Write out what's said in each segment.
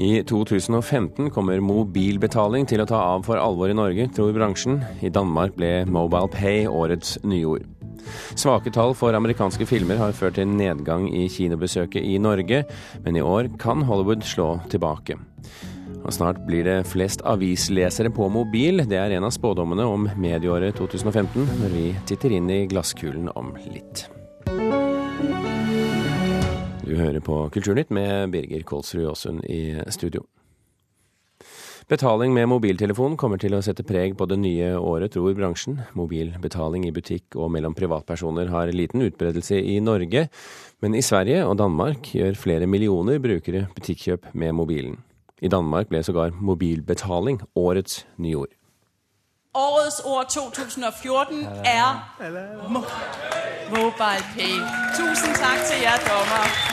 I 2015 kommer mobilbetaling til å ta av for alvor i Norge, tror bransjen. I Danmark ble Mobile Pay årets nyord. Svake tall for amerikanske filmer har ført til nedgang i kinobesøket i Norge, men i år kan Hollywood slå tilbake. Og snart blir det flest avislesere på mobil. Det er en av spådommene om medieåret 2015, når vi titter inn i glasskulen om litt. Du hører på Kulturnytt med Birger Kolsrud Aasund i studio. Betaling med mobiltelefon kommer til å sette preg på det nye året, tror bransjen. Mobilbetaling i butikk og mellom privatpersoner har liten utbredelse i Norge, men i Sverige og Danmark gjør flere millioner brukere butikkjøp med mobilen. I Danmark ble sågar mobilbetaling årets nyord. Årets ord 2014 er mo Mobile Pay. Tusen takk til jer, dommer.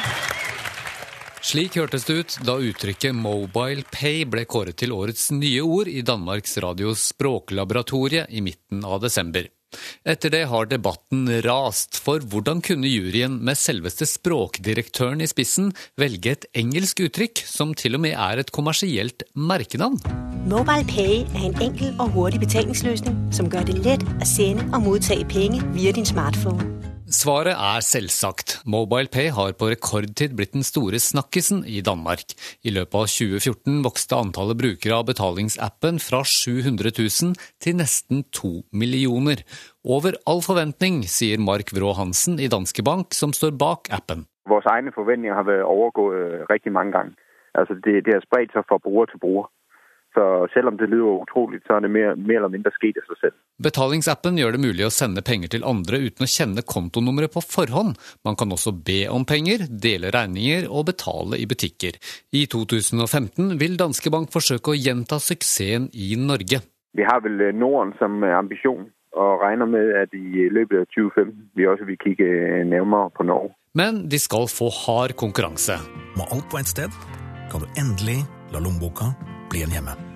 Slik hørtes det ut da uttrykket 'mobile pay' ble kåret til årets nye ord i Danmarks Radios språklaboratorie i midten av desember. Etter det har debatten rast, for hvordan kunne juryen med selveste språkdirektøren i spissen velge et engelsk uttrykk som til og med er et kommersielt merkenavn? Mobile Pay er en enkel og hurtig betalingsløsning som gjør det lett å sende og motta penger via din smartphone. Svaret er selvsagt. MobilePay har på rekordtid blitt den store snakkisen i Danmark. I løpet av 2014 vokste antallet brukere av betalingsappen fra 700 000 til nesten 2 millioner. Over all forventning, sier Mark Vrå Hansen i Danske Bank, som står bak appen. Våre egne forventninger har vært overgått øh, riktig mange ganger. Altså det, det har spredt seg fra bruker til bruker. Så selv om det lyder utrolig, så er det mer, mer eller mindre skjedd av seg selv. Betalingsappen gjør det mulig å sende penger til andre uten å kjenne kontonummeret på forhånd. Man kan også be om penger, dele regninger og betale i butikker. I 2015 vil Danske Bank forsøke å gjenta suksessen i Norge. Vi har vel øh, Norden som ambisjon, og regner med at i løpet av 2015 vi også vil kikke nærmere på Norge. Men de skal få hard konkurranse. Med alt på ett sted kan du endelig la lommeboka bli en hjemme.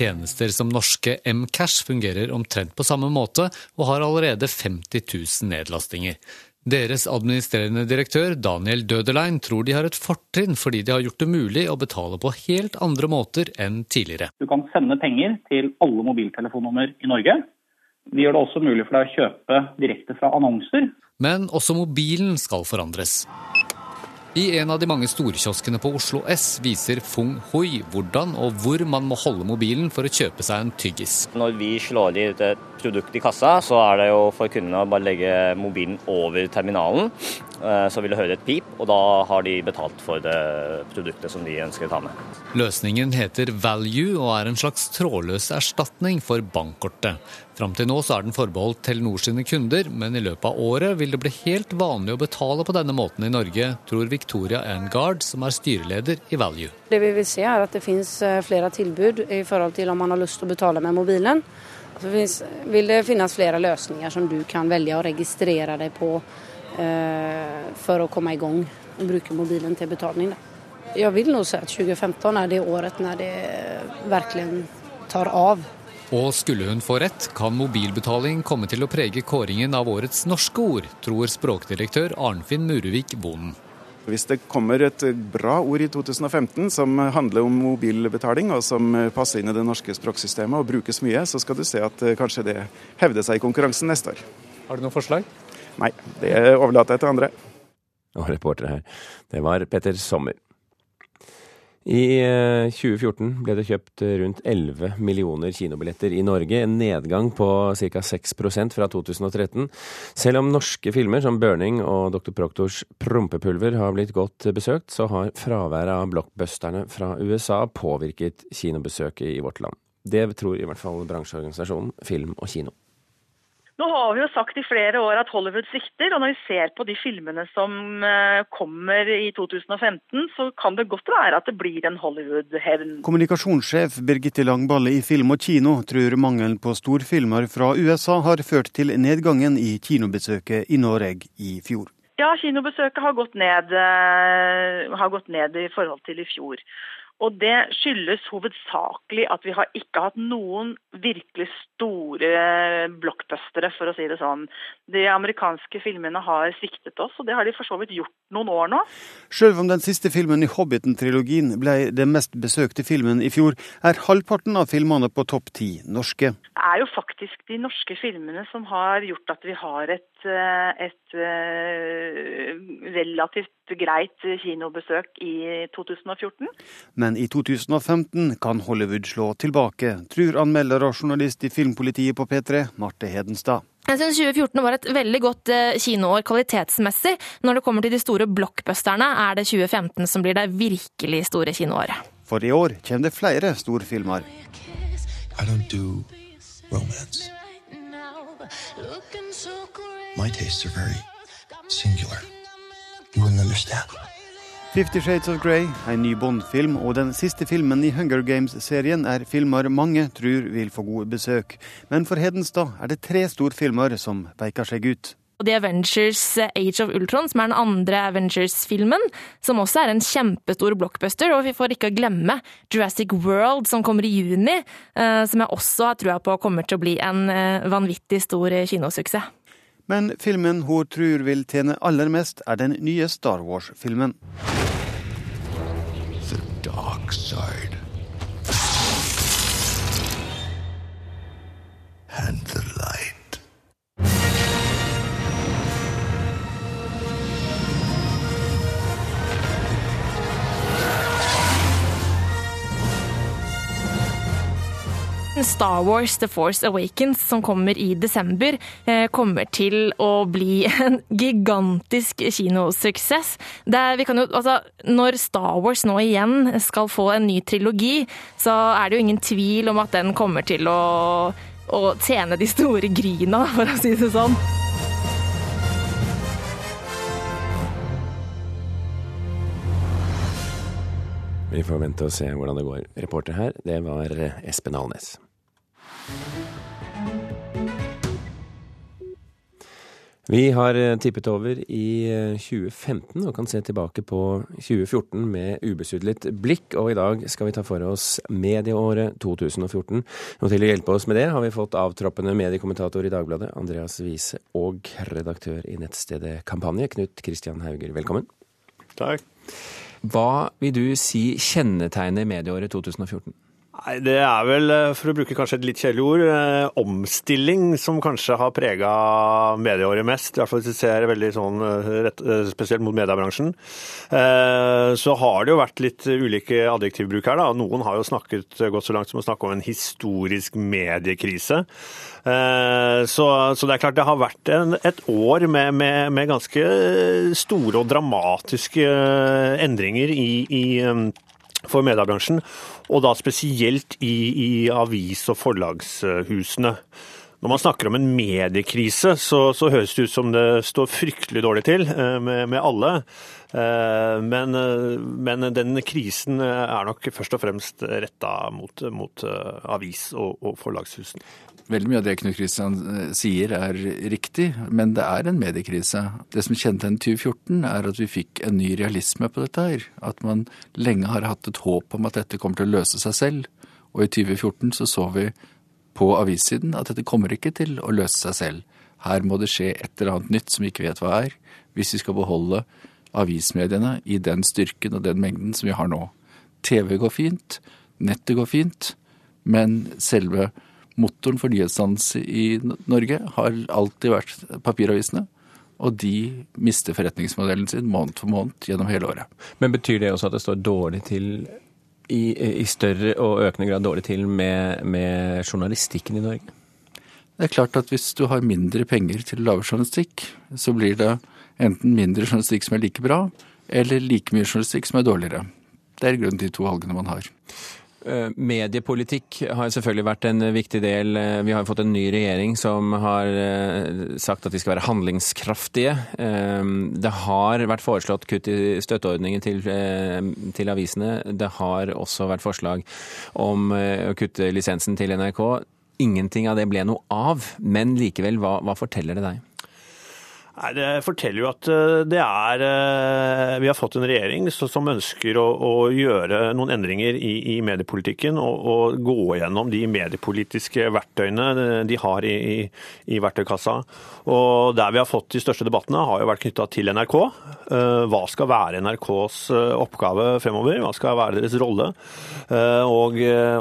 Tjenester som norske Mcash fungerer omtrent på samme måte, og har allerede 50 000 nedlastinger. Deres administrerende direktør Daniel Dødelein tror de har et fortrinn fordi de har gjort det mulig å betale på helt andre måter enn tidligere. Du kan sende penger til alle mobiltelefonnummer i Norge. Vi gjør det også mulig for deg å kjøpe direkte fra annonser. Men også mobilen skal forandres. I en av de mange storkioskene på Oslo S viser Fung Hui hvordan og hvor man må holde mobilen for å kjøpe seg en tyggis. Når vi slår i et produkt i kassa, så er det jo for kundene å bare legge mobilen over terminalen. Eh, så vil det høre et pip, og da har de betalt for det produktet som de ønsker å ta med. Løsningen heter Value og er en slags trådløs erstatning for bankkortet. Fram til nå så er den forbeholdt Telenor sine kunder, men i løpet av året vil det bli helt vanlig å betale på denne måten i Norge, tror Victoria Angard, som er styreleder i Value. Det vi vil se er at det finnes eh, flere tilbud i forhold til om man har lyst til å betale med mobilen. Så vil det finnes flere løsninger som du kan velge å registrere deg på eh, for å komme i gang og bruke mobilen til betaling. Jeg vil nå si at 2015 er det året når det virkelig tar av. Og skulle hun få rett, kan mobilbetaling komme til å prege kåringen av årets norske ord, tror språkdirektør Arnfinn Muruvik Bonden. Hvis det kommer et bra ord i 2015 som handler om mobilbetaling, og som passer inn i det norske språksystemet og brukes mye, så skal du se at eh, kanskje det hevder seg i konkurransen neste år. Har du noen forslag? Nei, det overlater jeg til andre. Og reporter her, det var Petter Sommer. I 2014 eh, ble det kjøpt rundt 11 millioner kinobilletter i Norge, en nedgang på ca. 6% fra 2013. Selv om norske filmer som 'Burning' og Dr. Proktors 'Prompepulver' har blitt godt besøkt, så har fraværet av blockbusterne fra USA påvirket kinobesøket i vårt land. Det tror i hvert fall bransjeorganisasjonen Film og Kino. Nå har vi jo sagt i flere år at Hollywood svikter, og når vi ser på de filmene som eh, kommer i 2015, så kan det godt være at det blir en Hollywood-hevn. Kommunikasjonssjef Birgitte Langballe i Film og Kino tror mangelen på storfilmer fra USA har ført til nedgangen i kinobesøket i Norge i fjor. Ja, kinobesøket har gått ned, eh, har gått ned i forhold til i fjor. Og det skyldes hovedsakelig at vi har ikke hatt noen virkelig store blockbuster blockbustere, for å si det sånn. De amerikanske filmene har sviktet oss, og det har de for så vidt gjort noen år nå. Selv om den siste filmen i Hobbiten-trilogien ble den mest besøkte filmen i fjor, er halvparten av filmene på topp ti norske. Det er jo faktisk de norske filmene som har gjort at vi har et, eh, et eh, relativt greit kinobesøk i 2014. Men i 2015 kan Hollywood slå tilbake, tror anmelder og journalist i Filmpolitiet på P3, Marte Hedenstad. Jeg syns 2014 var et veldig godt eh, kinoår kvalitetsmessig. Når det kommer til de store blockbusterne, er det 2015 som blir det virkelig store kinoåret. For i år kommer det flere storfilmer. I don't do romance. My tastes are very singular. You wouldn't understand. Fifty Shades of Grey, en ny Bond-film, og den siste filmen i Hunger Games-serien er filmer mange tror vil få gode besøk. Men for Hedenstad er det tre storfilmer som peker seg ut. The Avengers Age of Ultron, som er den andre Avengers-filmen, som også er en kjempestor blockbuster. Og vi får ikke glemme Jurassic World, som kommer i juni, eh, som jeg også har trua på kommer til å bli en eh, vanvittig stor kinosuksess. Men filmen hun tror vil tjene aller mest, er den nye Star Wars-filmen. The dark side. Star Wars The Force Awakens, som kommer i desember, eh, kommer til å bli en gigantisk kinosuksess. Jo, altså, når Star Wars nå igjen skal få en ny trilogi, så er det jo ingen tvil om at den kommer til å, å tjene de store gryna, for å si det sånn. Vi får vente og se hvordan det går. Reporter her, det var Espen Alnes. Vi har tippet over i 2015 og kan se tilbake på 2014 med ubesudlet blikk. Og i dag skal vi ta for oss medieåret 2014. Og til å hjelpe oss med det har vi fått avtroppende mediekommentator i Dagbladet, Andreas Wiese, og redaktør i nettstedet Kampanje, Knut Kristian Hauger. Velkommen. Takk. Hva vil du si kjennetegner medieåret 2014? Nei, Det er vel, for å bruke kanskje et litt kjedelig ord, eh, omstilling som kanskje har prega medieåret mest. I hvert fall hvis vi ser veldig sånn rett, spesielt mot mediebransjen. Eh, så har det jo vært litt ulike adjektivbruk her. da. Noen har jo snakket gått så langt som å snakke om en historisk mediekrise. Eh, så, så, det er klart det har vært en, et år med, med, med, ganske store og dramatiske endringer i, i for mediebransjen, og da spesielt i, i avis- og forlagshusene. Når man snakker om en mediekrise, så, så, høres det ut som det står fryktelig dårlig til med, med alle. Men, men, den krisen er nok først og fremst retta mot, mot avis- og, og forlagshusene. Veldig mye av det Knut Kristian sier er riktig, men det er en mediekrise. Det som kjennetegner 2014, er at vi fikk en ny realisme på dette her. At man lenge har hatt et håp om at dette kommer til å løse seg selv. Og i 2014 så så vi på avissiden at dette kommer ikke til å løse seg selv. Her må det skje et eller annet nytt som vi ikke vet hva er, hvis vi skal beholde avismediene i den styrken og den mengden som vi har nå. TV går fint, nettet går fint, men selve motoren for nyhetsdannelse i Norge har alltid vært papiravisene. Og de mister forretningsmodellen sin måned for måned gjennom hele året. Men betyr det også at det står dårlig til i, i større og økende grad dårlig til med, med, journalistikken i Norge? Det er klart at hvis du har mindre penger til å lage journalistikk, så blir det enten mindre journalistikk som er like bra, eller like mye journalistikk som er dårligere. Det er grunnen til de to valgene man har. Mediepolitikk har selvfølgelig vært en viktig del. Vi har fått en ny regjering som har sagt at de skal være handlingskraftige. Det har vært foreslått kutt i støtteordningen til, til avisene. Det har også vært forslag om å kutte lisensen til NRK. Ingenting av det ble noe av, men likevel, hva, hva forteller det deg? Nei, Det forteller jo at eh, det er eh, Vi har fått en regjering som ønsker å, å gjøre noen endringer i, i mediepolitikken og, og, gå gjennom de mediepolitiske verktøyene de har i, i, i, verktøykassa. Og Der vi har fått de største debattene, har jo vært knytta til NRK. Eh, hva skal være NRKs oppgave fremover? Hva skal være deres rolle? Og,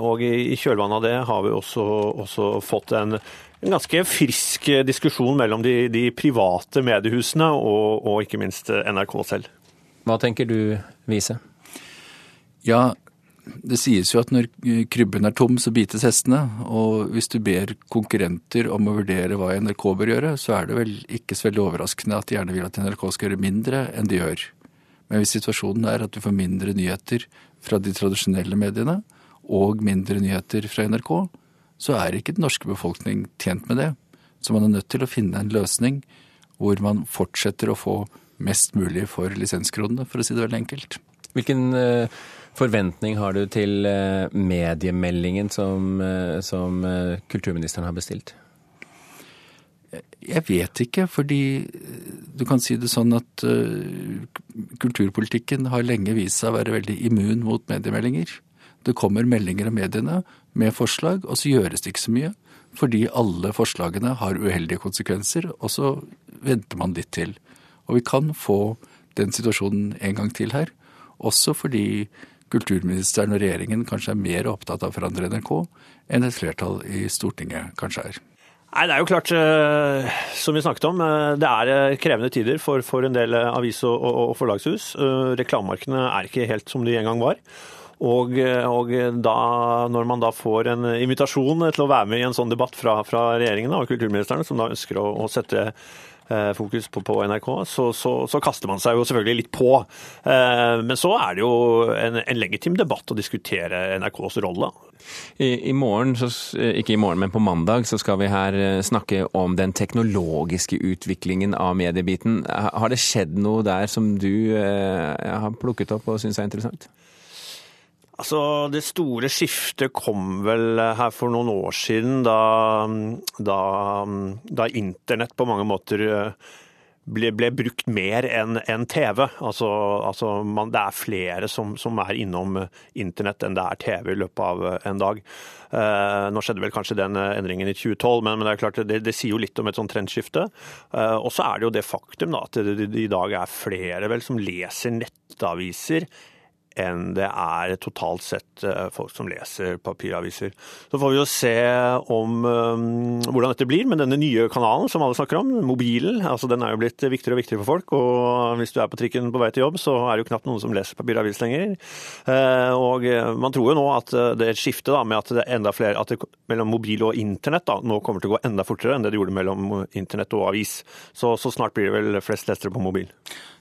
og i kjølvannet av det har vi også, også fått en en ganske frisk diskusjon mellom de, de private mediehusene og, og, ikke minst NRK selv. Hva tenker du, Vise? Ja, det sies jo at når krybben er tom, så bites hestene. Og hvis du ber konkurrenter om å vurdere hva NRK bør gjøre, så er det vel ikke så veldig overraskende at de gjerne vil at NRK skal gjøre mindre enn de gjør. Men hvis situasjonen er at du får mindre nyheter fra de tradisjonelle mediene, og mindre nyheter fra NRK, så er ikke den norske befolkning tjent med det. Så man er nødt til å finne en løsning hvor man fortsetter å få mest mulig for lisenskronene, for å si det veldig enkelt. Hvilken uh, forventning har du til uh, mediemeldingen som, uh, som kulturministeren har bestilt? Jeg vet ikke, fordi du kan si det sånn at kulturpolitikken har lenge vist seg å være veldig immun mot mediemeldinger. Det kommer meldinger av mediene, med forslag, og så gjøres det ikke så mye. Fordi alle forslagene har uheldige konsekvenser, og så venter man litt til. Og vi kan få den situasjonen en gang til her. Også fordi kulturministeren og regjeringen kanskje er mer opptatt av å forandre NRK enn et flertall i Stortinget kanskje er. Nei, Det er jo klart, eh, som vi snakket om, eh, det er eh, krevende tider for, for en del avis- og, og forlagshus. Reklamemarkedene er ikke helt som de en gang var. Og, og da, når man da får en invitasjon til å være med i en sånn debatt fra, fra regjeringen og kulturministeren, som da ønsker å, å sette eh, fokus på, på NRK, så, så, så, kaster man seg jo selvfølgelig litt på. Eh, men så er det jo en, en legitim debatt å diskutere NRKs rolle. I, I, morgen, så, ikke i morgen, men på mandag, så skal vi her eh, snakke om den teknologiske utviklingen av mediebiten. Har det skjedd noe der som du eh, har plukket opp og syns er interessant? Altså, Det store skiftet kom vel her for noen år siden, da, da, da internett på mange måter eh, ble, ble brukt mer enn en TV. Altså, altså man, det er flere som, som, er innom internett enn det er TV i løpet av en dag. Eh, nå skjedde vel kanskje den endringen i 2012, men, men det er klart det, det, sier jo litt om et sånt trendskifte. Eh, og så er det jo det faktum da, at det, det, i dag er flere vel som leser nettaviser enn det er totalt sett eh, folk som leser papiraviser. Så får vi jo se om um, hvordan dette blir med denne nye kanalen som alle snakker om, mobilen. Altså, den er jo blitt viktigere og viktigere for folk. Og hvis du er på trikken på vei til jobb, så er det jo knapt noen som leser papiravis lenger. Uh, og man tror jo nå at det er et skifte da, med at det er enda flere, at det mellom mobil og internett da, nå kommer til å gå enda fortere enn det det gjorde mellom internett og avis. Så, så snart blir det vel flest lesere på mobil.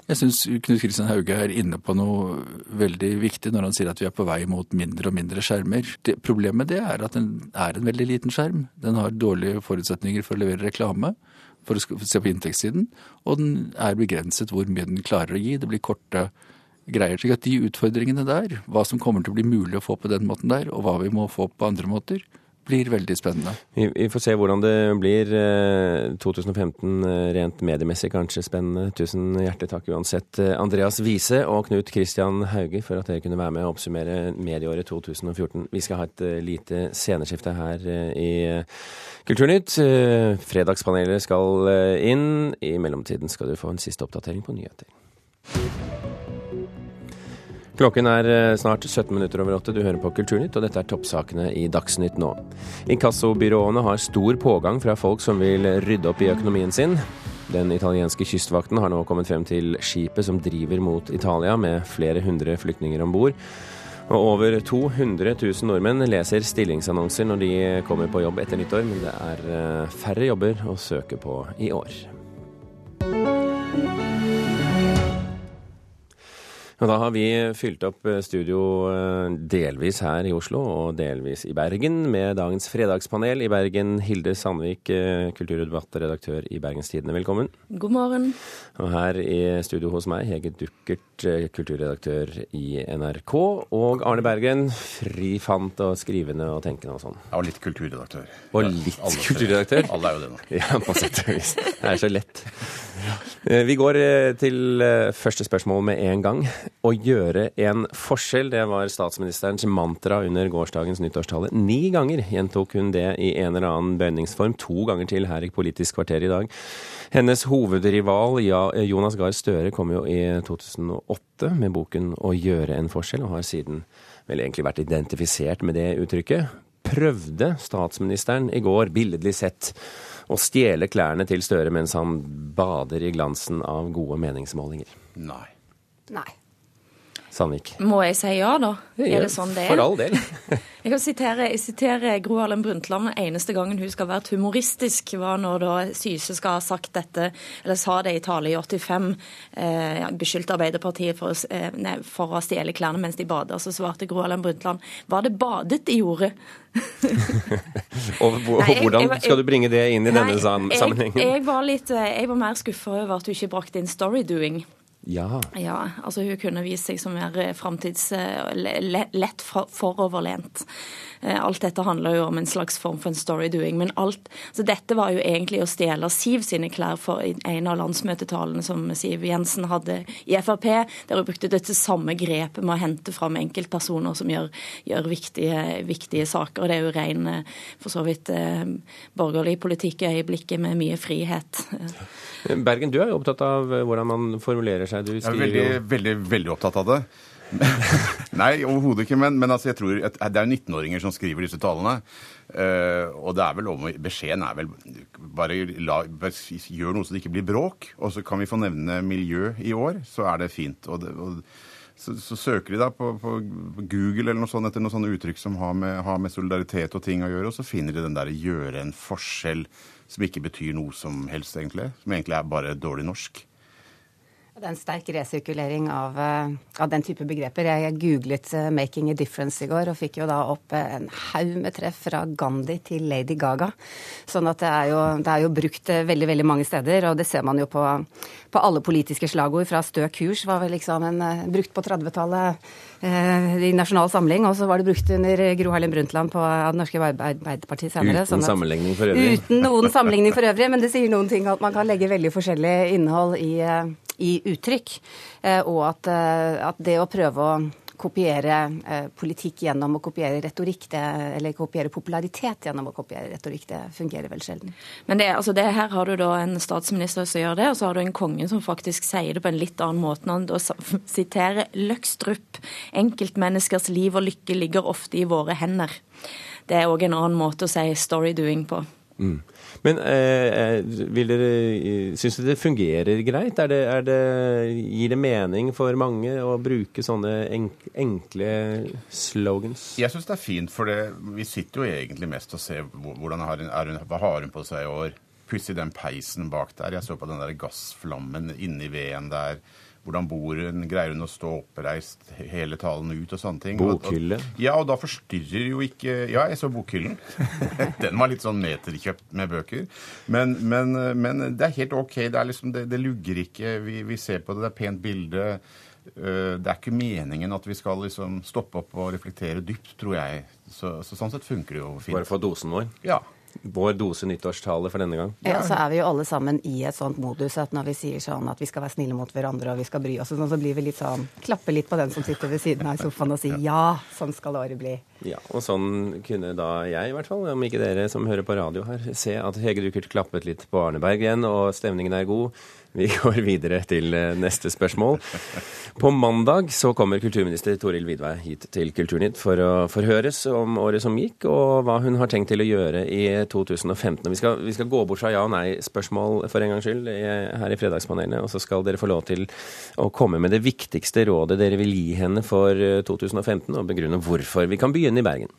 Jeg syns Knut Kristian Hauge er inne på noe veldig viktig når han sier at vi er på vei mot mindre og mindre skjermer. Det, problemet med det er at den er en veldig liten skjerm. Den har dårlige forutsetninger for å levere reklame, for å se på inntektssiden, og den er begrenset hvor mye den klarer å gi. Det blir korte greier. slik at de utfordringene der, hva som kommer til å bli mulig å få på den måten der, og hva vi må få på andre måter, blir veldig spennende. Vi, vi, får se hvordan det blir. 2015 eh, eh, rent mediemessig kanskje spennende. Tusen hjertelig takk uansett, eh, Andreas Wiese og Knut Christian Hauge, for at dere kunne være med og oppsummere medieåret 2014. Vi skal ha et lite sceneskifte her i Kulturnytt. Fredagspanelet skal inn. I mellomtiden skal du få en siste oppdatering på nyheter. Klokken er eh, snart 17 minutter over åtte. Du hører på Kulturnytt, og dette er toppsakene i Dagsnytt nå. Inkassobyråene har stor pågang fra folk som vil rydde opp i økonomien sin. Den italienske kystvakten har nå kommet frem til skipet som driver mot Italia, med flere hundre flyktninger om bord. Og over 200 000 nordmenn leser stillingsannonser når de kommer på jobb etter nyttår, men det er eh, færre jobber å søke på i år. Og da har vi fylt opp eh, studio eh, delvis her i Oslo og delvis i Bergen med dagens fredagspanel. I Bergen Hilde Sandvik, eh, kulturdebattredaktør i Bergenstidene, Velkommen. God morgen. Og her i studio hos meg, Hege Duckert, kulturredaktør i NRK. Og Arne Bergen, fri fant og skrivende og tenkende og sånn. Ja, og litt kulturredaktør. Og litt alle, kulturredaktør? Alle er jo det nå. Ja, på sett og vis. Det er så lett. Vi går til første spørsmål med en gang. Å gjøre en forskjell, det var statsministerens mantra under gårsdagens nyttårstale. Ni ganger gjentok hun det i en eller annen bøyningsform. To ganger til her i Politisk kvarter i dag. Hennes hovedrival Jonas Gahr Støre kom jo i 2008 med boken 'Å gjøre en forskjell', og har siden vel egentlig vært identifisert med det uttrykket. Prøvde statsministeren i går, billedlig sett, å stjele klærne til Støre mens han bader i glansen av gode meningsmålinger? Nei. Nei. Sandvik. Må jeg si ja, da? Ja, Er det sånn det er? For all del. Jeg kan sitere, jeg siterer Gro Harlem Brundtland. Eneste gangen hun skal ha vært humoristisk, var når da Syse skal ha sagt dette, eller sa det i tale i 85, eh, beskyldte Arbeiderpartiet for, eh, nei, for å stjele klærne mens de bader. Så svarte Gro Harlem Brundtland var det badet de gjorde? Og og Nei, jeg- hvordan jeg- skal du bringe det inn i Nei, denne sammenhengen? jeg, var litt, eh, jeg var mer skuffa over at du ikke brakte inn storydoing. Ja. Ja, altså hun kunne vist seg som mer eh, framtids... eh, le- le- lett foroverlent. Eh, Alt dette handler jo om en slags form for en storydoing. Men alt, så dette var jo egentlig å stjele Siv sine klær for en av landsmøtetalene som Siv Jensen hadde i Frp, der hun brukte dette samme grepet med å hente fram enkeltpersoner som gjør, gjør viktige, viktige saker. Og det er jo ren, for så vidt, borgerlig politikk i øyeblikket med mye frihet. Bergen, du er jo opptatt av hvordan man formulerer seg. Du Jeg er veldig, jo veldig, veldig opptatt av det. Nei, overhodet ikke. Men, men altså, jeg tror at det er 19-åringer som skriver disse talene. Uh, og det er vel om, beskjeden er vel bare, la, bare gjør noe så det ikke blir bråk. Og så kan vi få nevne miljø i år, så er det fint. Og det, og, så, så søker de da på, på Google eller noe sånt etter noen sånne uttrykk som har med, har med solidaritet og ting å gjøre, og så finner de den der 'gjøre en forskjell', som ikke betyr noe som helst, egentlig. Som egentlig er bare dårlig norsk. Det er en sterk resirkulering av, eh, av den type begreper. Jeg, googlet eh, 'making a difference' i går, og fikk jo da opp eh, en haug med treff fra Gandhi til Lady Gaga. Sånn at det er jo, det er jo brukt veldig veldig mange steder, og det ser man jo på, på alle politiske slagord. Fra Stø kurs var vel liksom en, brukt på 30-tallet eh, i Nasjonal Samling, og så var det brukt under Gro Harlem Brundtland på av Det norske Arbeiderpartiet senere. Uten sånn at- sammenligning for øvrig. Uten noen sammenligning for øvrig, men det sier noen ting at man kan legge veldig forskjellig innhold i, i uttrykk. eh, Og at, eh, at det å prøve å kopiere eh, politikk gjennom å kopiere retorikk, det, eller kopiere popularitet gjennom å kopiere retorikk, det fungerer vel sjelden. Men det, altså det, her har du da en statsminister som gjør det, og så har du en konge som faktisk sier det på en litt annen måte. Han da siterer Løkstrup. Enkeltmenneskers liv og lykke ligger ofte i våre hender. Det er òg en annen måte å si story doing på. Mm. Men eh, eh, vil dere, eh, syns dere det fungerer greit? Er det, er det, gir det mening for mange å bruke sånne enk, enkle slogans? Jeg syns det er fint, for det, vi sitter jo egentlig mest og ser har hun, hun, hva har hun på seg i år. Pussig den peisen bak der. Jeg så på den der gassflammen inni veden der. Hvordan bor hun? Greier hun å stå oppreist hele talen ut og sånne ting? Bokhylle. Ja, og da forstyrrer jo ikke Ja, jeg så bokhyllen. Den var litt sånn meterkjøpt med bøker. Men, men, men det er helt OK. Det, liksom, det, det lugger ikke. Vi, vi ser på det, det er pent bilde. Eh, Det er ikke meningen at vi skal liksom stoppe opp og reflektere dypt, tror jeg. Så, så sånn sett funker det jo fint. Bare for dosen vår? Ja. Vår dose nyttårstale for denne gang? Ja, så er vi jo alle sammen i et sånt modus at når vi sier sånn at vi skal være snille mot hverandre og vi skal bry oss, sånn, så blir vi litt sånn Klappe litt på den som sitter ved siden av i sofaen og sier ja, sånn skal året bli. Ja, og sånn kunne da jeg, i hvert fall, om ikke dere som hører på radio her, se at Hege Dukert klappet litt på Arneberg igjen, og stemningen er god. Vi går videre til eh, neste spørsmål. På mandag så kommer kulturminister Toril Vidvei hit til Kulturnytt for å forhøres om året som gikk, og hva hun har tenkt til å gjøre i 2015. Vi skal, vi skal gå bort fra ja- og nei-spørsmål for en gangs skyld her i Fredagspanelet, og så skal dere få lov til å komme med det viktigste rådet dere vil gi henne for eh, 2015, og begrunne hvorfor. Vi kan begynne i Bergen.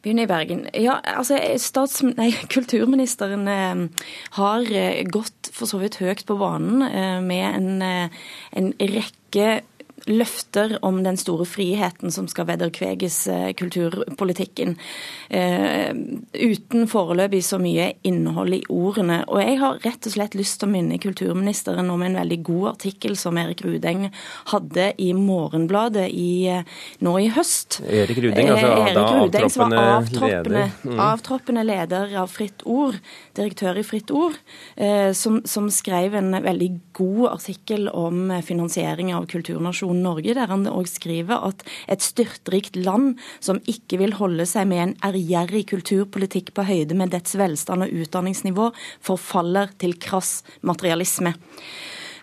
Begynne i Bergen. Ja, altså stats, nei, Kulturministeren eh, har eh, gått for så vidt høyt på banen eh, med en, en rekke løfter om den store friheten som skal vederkveges eh, kulturpolitikken, eh, uten foreløpig så mye innhold i ordene. Og jeg har rett og slett lyst til å minne kulturministeren om en veldig god artikkel som Erik Rudeng hadde i Morgenbladet i, eh, nå i høst. Erik Rudeng, altså Erik Rudeng, som var avtroppende leder. Mm. avtroppende leder av Fritt Ord, direktør i Fritt Ord, som, som skrev en veldig god artikkel om finansiering av kulturnasjonen Norge, der han òg skriver at et styrtrikt land som ikke vil holde seg med en ærgjerrig kulturpolitikk på høyde med dets velstand og utdanningsnivå, forfaller til krass materialisme.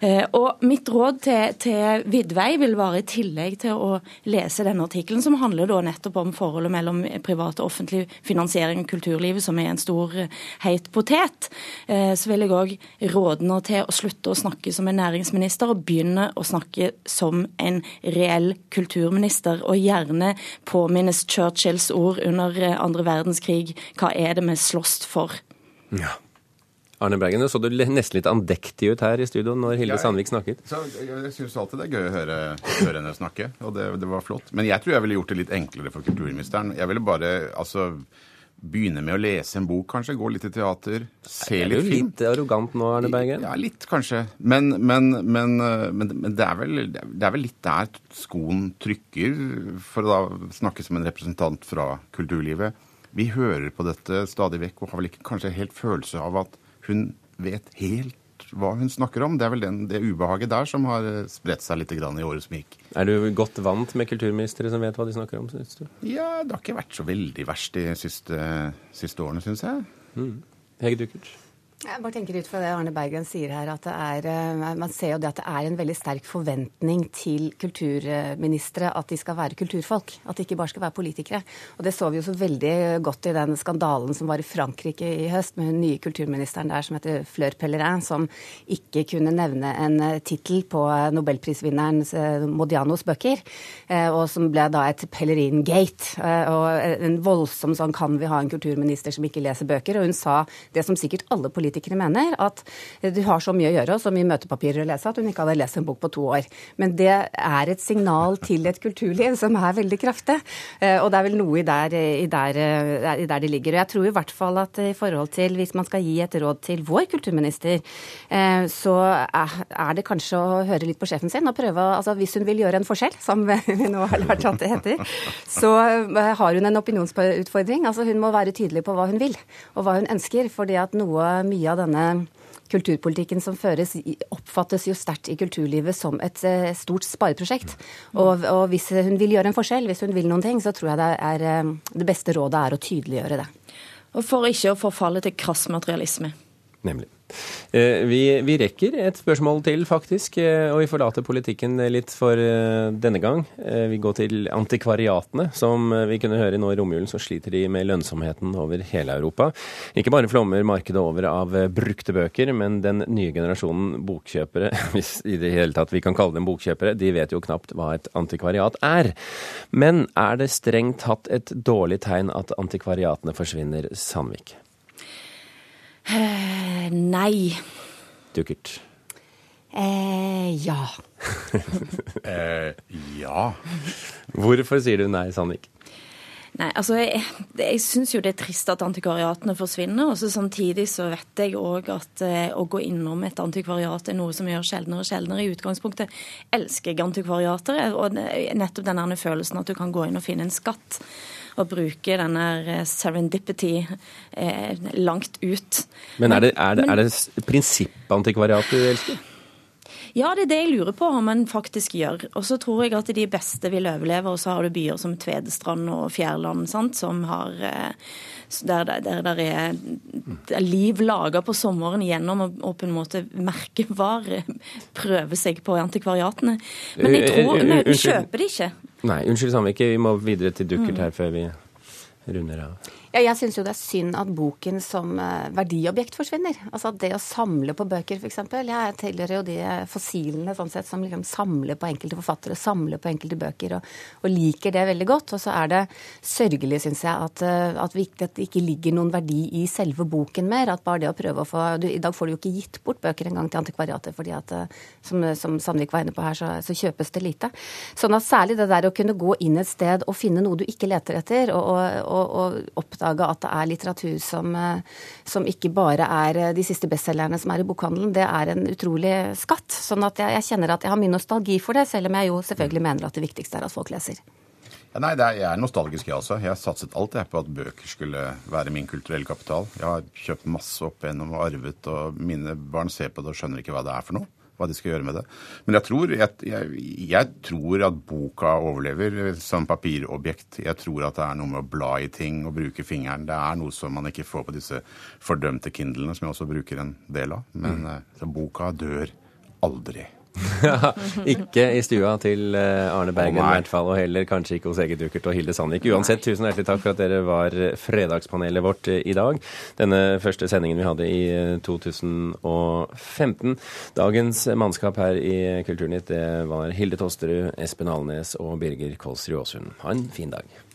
Eh, Og Mitt råd til, til Vidvei vil være i tillegg til å lese denne artikkelen, som handler da nettopp om forholdet mellom privat og offentlig finansiering av kulturlivet, som er en stor eh, heit potet, eh, så vil jeg òg råde henne til å slutte å snakke som en næringsminister, og begynne å snakke som en reell kulturminister. Og gjerne påminnes Churchills ord under andre verdenskrig. Hva er det vi slåss for? Ja. Arne Bergen, nå så du nesten litt andektig ut her i studio når Hilde jeg- Sandvik snakket. Så jeg syns alltid det er gøy å høre, høre henne snakke, og det, det var flott. Men jeg tror jeg ville gjort det litt enklere for kulturministeren. Jeg ville bare altså begynne med å lese en bok, kanskje. Gå litt i teater. Se Er du film. litt arrogant nå, Arne Bergen? Ja, litt kanskje. Men, men, men, men, men det, er vel, det er vel litt der skoen trykker, for å da snakke som en representant fra kulturlivet. Vi hører på dette stadig vekk og har vel ikke kanskje helt følelse av at hun vet helt hva hun snakker om. Det er vel den, det ubehaget der som har eh, spredt seg litt i året som gikk. Er du godt vant med kulturministre som vet hva de snakker om, synes du? Ja, det har ikke vært så veldig verst de siste, siste årene, syns jeg. Mm. Hege Duckert? Jeg bare tenker ut fra det Arne Bergen sier her, at det er, eh, man ser jo det at det er en veldig sterk forventning til kulturministre at de skal være kulturfolk. At de ikke bare skal være politikere. Og det så vi jo så veldig godt i den skandalen som var i Frankrike i høst, med den nye kulturministeren der som heter Fleur Pellerin, som ikke kunne nevne en eh, tittel på eh, nobelprisvinneren Modianos bøker, og som ble da et Pellerin-gate. Og en voldsom sånn kan vi ha en kulturminister som ikke leser bøker? Og hun sa det som sikkert alle politikere mener, at du har så mye å gjøre og så mye møtepapirer å lese at hun ikke hadde lest en bok på to år. Men det er et signal til et kulturliv som er veldig kraftig. Eh, Og det er vel noe i der, i der, eh, i der det ligger. Og jeg tror i hvert fall at i forhold til, hvis man skal gi et råd til vår kulturminister, eh, så er det kanskje å høre litt på sjefen sin og prøve altså Hvis hun vil gjøre en forskjell, som vi nå har lært at det heter, så har hun en opinionsutfordring. Altså hun må være tydelig på hva hun vil, og hva hun ønsker. fordi at noe, mye av denne kulturpolitikken som føres, oppfattes jo sterkt i kulturlivet som et eh, stort spareprosjekt. Og, og hvis hun vil gjøre en forskjell, hvis hun vil noen ting, så tror jeg det er eh, det beste rådet er å tydeliggjøre det. Og for ikke å forfalle til krass materialisme. Nemlig. Eh, Vi, vi rekker et spørsmål til, faktisk, eh, og vi forlater politikken litt for eh, denne gang. Vi går til antikvariatene. Som vi kunne høre nå i romjulen, så sliter de med lønnsomheten over hele Europa. Ikke bare flommer markedet over av brukte bøker, men den nye generasjonen bokkjøpere, hvis i det hele tatt vi kan kalle dem bokkjøpere, de vet jo knapt hva et antikvariat er. Men er det strengt tatt et dårlig tegn at antikvariatene forsvinner, Sandvik? Eh, nei. Dukkert. Eh, ja. eh, ja. Hvorfor sier du nei, Sandvik? Nei, altså Jeg, jeg syns jo det er trist at antikvariatene forsvinner. og så Samtidig så vet jeg òg at eh, å gå innom et antikvariat er noe som gjør sjeldnere og sjeldnere. I utgangspunktet elsker jeg antikvariater, og nettopp den følelsen at du kan gå inn og finne en skatt. Og bruke denne eh, serendipity eh, langt ut. Men er det, er det, er det prinsippantikvariat du elsker? Ja, det er det jeg lurer på om en faktisk gjør. Og så tror jeg at de beste vil overleve, og så har du byer som Tvedestrand og Fjærland, sant, som har eh, der, der, der, der er, det er liv laga på sommeren gjennom å, å på en måte merkevare prøve seg på antikvariatene. Men jeg tror Nei, vi kjøper det ikke. Nei, unnskyld Sandvike, vi må videre til Mm. Dukkert her før vi runder av. Ja, jeg syns jo det er synd at boken som eh, verdiobjekt forsvinner. Altså at det å samle på bøker, f.eks. Jeg tilhører jo de fossilene sånn sett som liksom samler på enkelte forfattere, samler på enkelte bøker, og, og liker det veldig godt. Og så er det sørgelig, syns jeg, at, eh, at, vi, at, det ikke ligger noen verdi i selve boken mer. At bare det å prøve å få du, I dag får du jo ikke gitt bort bøker engang til antikvariatet, fordi at eh, som, som Sandvik var inne på her, så, så, kjøpes det lite. Sånn at særlig det der å kunne gå inn et sted og finne noe du ikke leter etter, og, og, og, oppdage oppdage at det er litteratur som, eh, som, ikke bare er eh, de siste bestselgerne som er i bokhandelen. Det er en utrolig skatt. Sånn at jeg, jeg kjenner at jeg har mye nostalgi for det, selv om jeg jo selvfølgelig mener at det viktigste er at folk leser. Ja, nei, er, Jeg er nostalgisk, jeg også. Jeg har satset alt jeg på at bøker skulle være min kulturelle kapital. Jeg har kjøpt masse opp gjennom og arvet, og mine barn ser på det og skjønner ikke hva det er for noe hva de skal gjøre med det. Men jeg tror, jeg, jeg, jeg tror, at boka overlever som papirobjekt. Jeg tror at det er noe med å bla i ting og bruke fingeren. Det er noe som man ikke får på disse fordømte Kindlene, som jeg også bruker en del av. Men mm. boka dør aldri. ikke i stua til eh, Arne Bergen i hvert fall, og heller kanskje ikke hos Eget Dukkert og Hilde Sandvik. Uansett, tusen hjertelig takk for at dere var fredagspanelet vårt eh, i dag. Denne første sendingen vi hadde i 2015. Eh, Dagens mannskap her i Kulturnytt det var Hilde Tosterud, Espen Alnes og Birger Kolsrud Aasund. Ha en fin dag.